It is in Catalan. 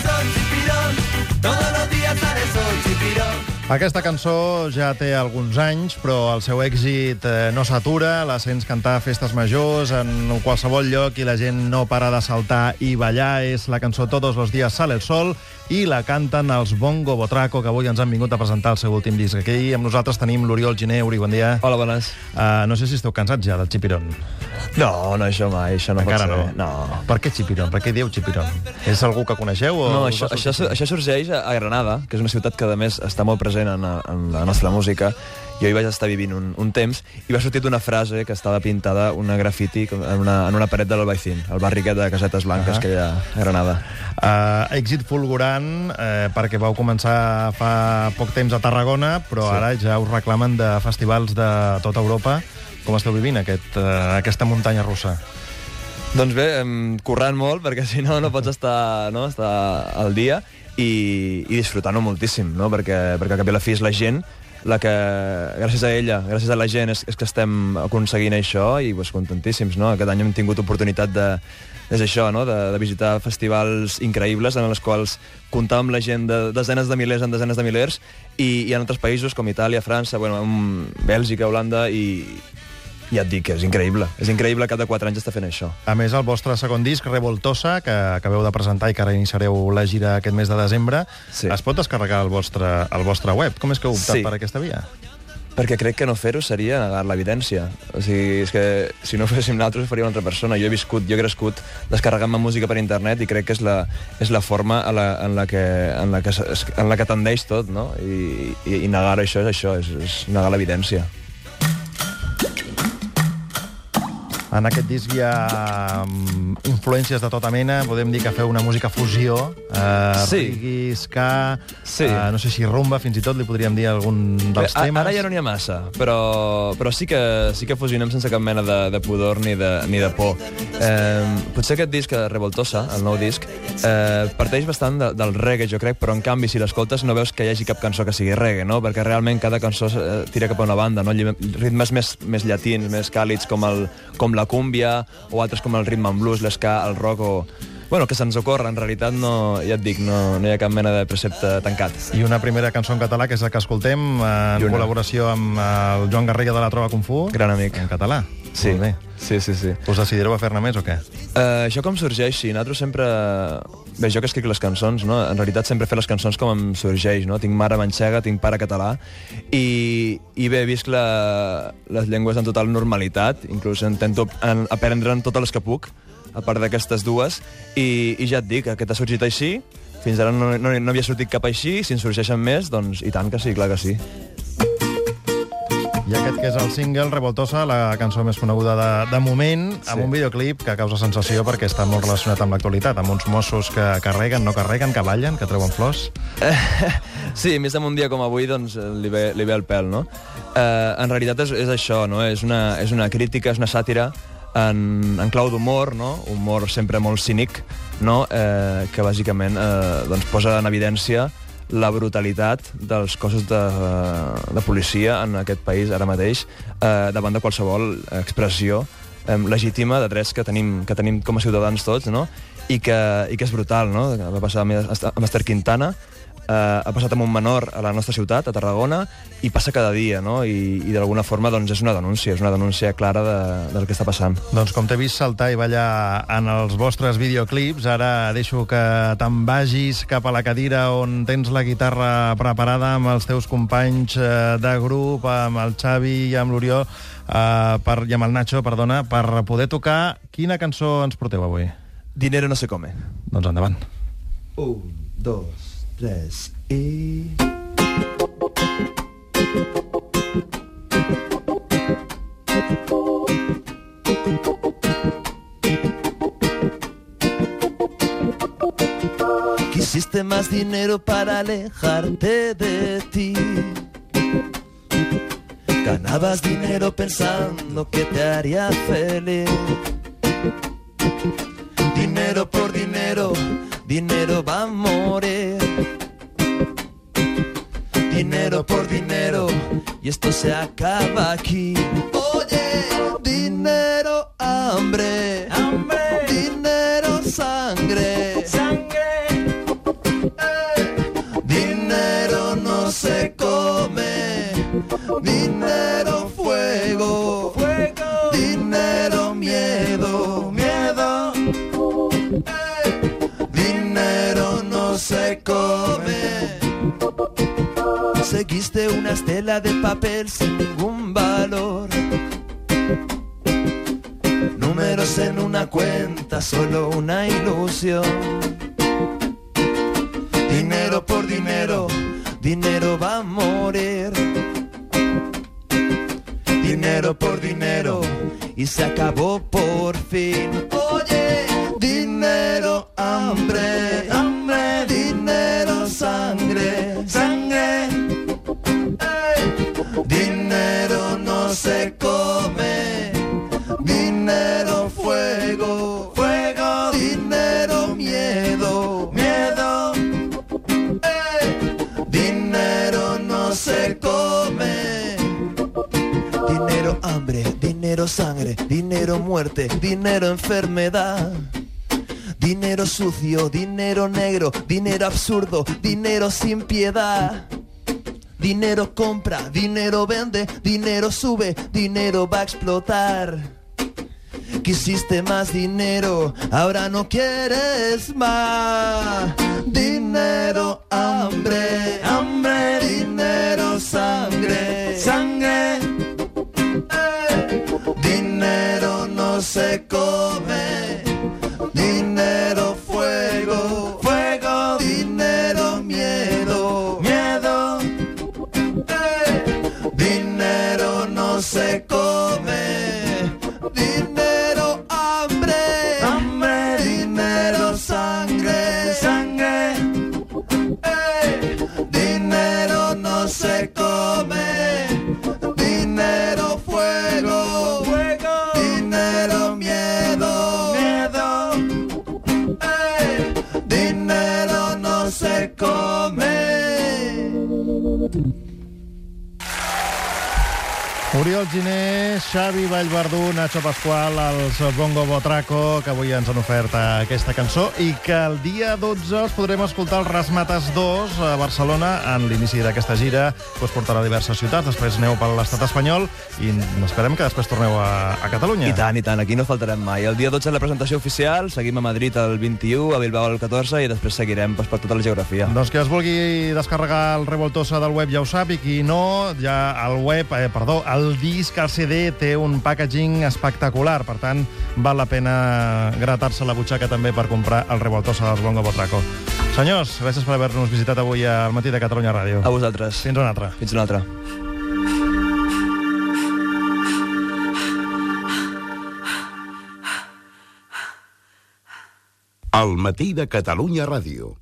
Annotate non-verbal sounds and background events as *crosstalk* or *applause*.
sale el Aquesta cançó ja té alguns anys, però el seu èxit eh, no s'atura. La sents cantar a festes majors en qualsevol lloc i la gent no para de saltar i ballar. És la cançó Todos los días sale el sol i la canten els Bongo Botraco, que avui ens han vingut a presentar el seu últim disc. Aquí amb nosaltres tenim l'Oriol Gineuri. Bon dia. Hola, bones. Uh, no sé si esteu cansats ja del Chipirón. No, no, això mai, això no Encara pot ser. no. Per què Chipirón? Per què dieu Chipirón? És algú que coneixeu? O No, això, això, això sorgeix a a Granada, que és una ciutat que, a més, està molt present en, en la nostra música. Jo hi vaig estar vivint un, un temps i va sortir una frase que estava pintada, una grafiti, com en una, en una paret de l'Albaicín, el barri de Casetes Blanques Ah. que hi ha a Granada. Uh, èxit fulgurant eh, perquè vau començar fa poc temps a Tarragona, però Sí. ara ja us reclamen de festivals de tota Europa. Com esteu vivint aquest, uh, aquesta muntanya russa? Doncs bé, em, currant molt, perquè si no, no pots *laughs* estar, no, estar al dia i, i disfrutant-ho moltíssim, no? perquè, perquè al cap i a la fi és la gent la que, gràcies a ella, gràcies a la gent, és, és que estem aconseguint això i pues, contentíssims. No? Aquest any hem tingut oportunitat de, és això, no? de, de visitar festivals increïbles en els quals comptar amb la gent de desenes de milers en desenes de milers i, i en altres països com Itàlia, França, bueno, Bèlgica, Holanda i, ja et dic que és increïble. És increïble que cada 4 anys està fent això. A més, el vostre segon disc, Revoltosa, que acabeu de presentar i que ara iniciareu la gira aquest mes de desembre, Sí. es pot descarregar al vostre, al vostre web. Com és que heu optat Sí. per aquesta via? Perquè crec que no fer-ho seria negar l'evidència. O sigui, és que si no ho féssim nosaltres, ho faria una altra persona. Jo he viscut, jo he crescut descarregant-me música per internet i crec que és la, és la forma en la, en la, que, en la, que, en la que tendeix tot, no? I, i, i negar això és això, és, és negar l'evidència. En aquest disc hi ha um, influències de tota mena. Podem dir que feu una música fusió. Uh, Sí. Reggae, ska... Sí. Uh, no sé si rumba, fins i tot li podríem dir algun dels Bé, temes. Ara ja no n'hi ha massa, però, però sí, que, sí que fusionem sense cap mena de, de pudor ni de, ni de por. Eh, potser aquest disc, eh, Revoltosa, el nou disc, eh, parteix bastant de, del reggae, jo crec, però en canvi, si l'escoltes, no veus que hi hagi cap cançó que sigui reggae, no? perquè realment cada cançó eh, tira cap a una banda, no? Ritmes més, més llatins, més càlids, com, el, com la cúmbia, o altres com el ritme en blues, l'esca, el rock, o... Bueno, que se'ns ocorre, en realitat no, ja et dic, no, no hi ha cap mena de precepte tancat. I una primera cançó en català, que és la que escoltem, en col·laboració amb eh, el Joan Garriga de la Trova Kung Fu. Gran amic. En català. Sí, Molt bé. sí, sí. sí. Us decidireu a fer-ne més o què? Uh, això com sorgeix? Sí, nosaltres sempre... Bé, jo que escric les cançons, no? En realitat sempre fer les cançons com em sorgeix, no? Tinc mare manxega, tinc pare català, i, i bé, visc la, les llengües en total normalitat, inclús intento en, aprendre'n totes les que puc, a part d'aquestes dues, i, i ja et dic, aquest ha sorgit així, fins ara no, no, no havia sortit cap així, si en sorgeixen més, doncs i tant que sí, clar que sí. I aquest que és el single, Revoltosa, la cançó més coneguda de, de moment, amb Sí. un videoclip que causa sensació perquè està molt relacionat amb l'actualitat, amb uns Mossos que carreguen, no carreguen, que ballen, que treuen flors. *laughs* Sí, més en un dia com avui, doncs, li ve, li ve el pèl, no? Eh, en realitat és, és això, no? És una, és una crítica, és una sàtira en, en clau d'humor, no? Humor sempre molt cínic, no? Eh, que bàsicament eh, doncs posa en evidència la brutalitat dels cossos de, de policia en aquest país ara mateix eh, davant de qualsevol expressió eh, legítima de drets que tenim, que tenim com a ciutadans tots, no? I que, i que és brutal, no? Va passar amb Esther Quintana, eh, ha passat amb un menor a la nostra ciutat, a Tarragona, i passa cada dia, no? I, i d'alguna forma doncs, és una denúncia, és una denúncia clara de, del que està passant. Doncs com t'he vist saltar i ballar en els vostres videoclips, ara deixo que te'n vagis cap a la cadira on tens la guitarra preparada amb els teus companys eh, de grup, amb el Xavi i amb l'Orió, eh, per, i amb el Nacho, perdona, per poder tocar. Quina cançó ens porteu avui? Dinero no se come. Doncs endavant. Un, dos, Quisiste más dinero para alejarte de ti. Ganabas dinero pensando que te haría feliz. Dinero por dinero, dinero va a morir. Dinero por dinero, y esto se acaba aquí. Seguiste una estela de papel sin ningún valor. Números en una cuenta, solo una ilusión. Dinero por dinero, dinero va a morir. Dinero por dinero, y se acabó por fin. Oye, dinero, hambre, fuego, dinero, miedo, miedo. Ey. Dinero no se come. Dinero, hambre, dinero, sangre, dinero, muerte, dinero, enfermedad. Dinero sucio, dinero negro, dinero absurdo, dinero sin piedad. Dinero compra, dinero vende, dinero sube, dinero va a explotar. Quisiste más dinero, ahora no quieres más. Dinero, hambre, hambre, dinero, sangre, sangre. Ey. Dinero no se come. Thank you. Oriol Giné, Xavi Vallverdú, Nacho Pasqual, els Bongo Botraco, que avui ens han ofert aquesta cançó i que el dia 12 els podrem escoltar els Rasmates 2 a Barcelona en l'inici d'aquesta gira que us portarà a diverses ciutats, després aneu per l'estat espanyol i esperem que després torneu a, a Catalunya. I tant, i tant, aquí no faltarem mai. El dia 12 és la presentació oficial, seguim a Madrid el 21, a Bilbao el 14 i després seguirem pues, per tota la geografia. Doncs que es vulgui descarregar el Revoltosa del web ja ho sap i qui no, ja el web, eh, perdó, el disc, el CD, té un packaging espectacular. Per tant, val la pena gratar-se la butxaca també per comprar el Revoltosa dels Bongo Botraco. Senyors, gràcies per haver-nos visitat avui al matí de Catalunya Ràdio. A vosaltres. Fins una altra. Fins una altra. El matí de Catalunya Ràdio.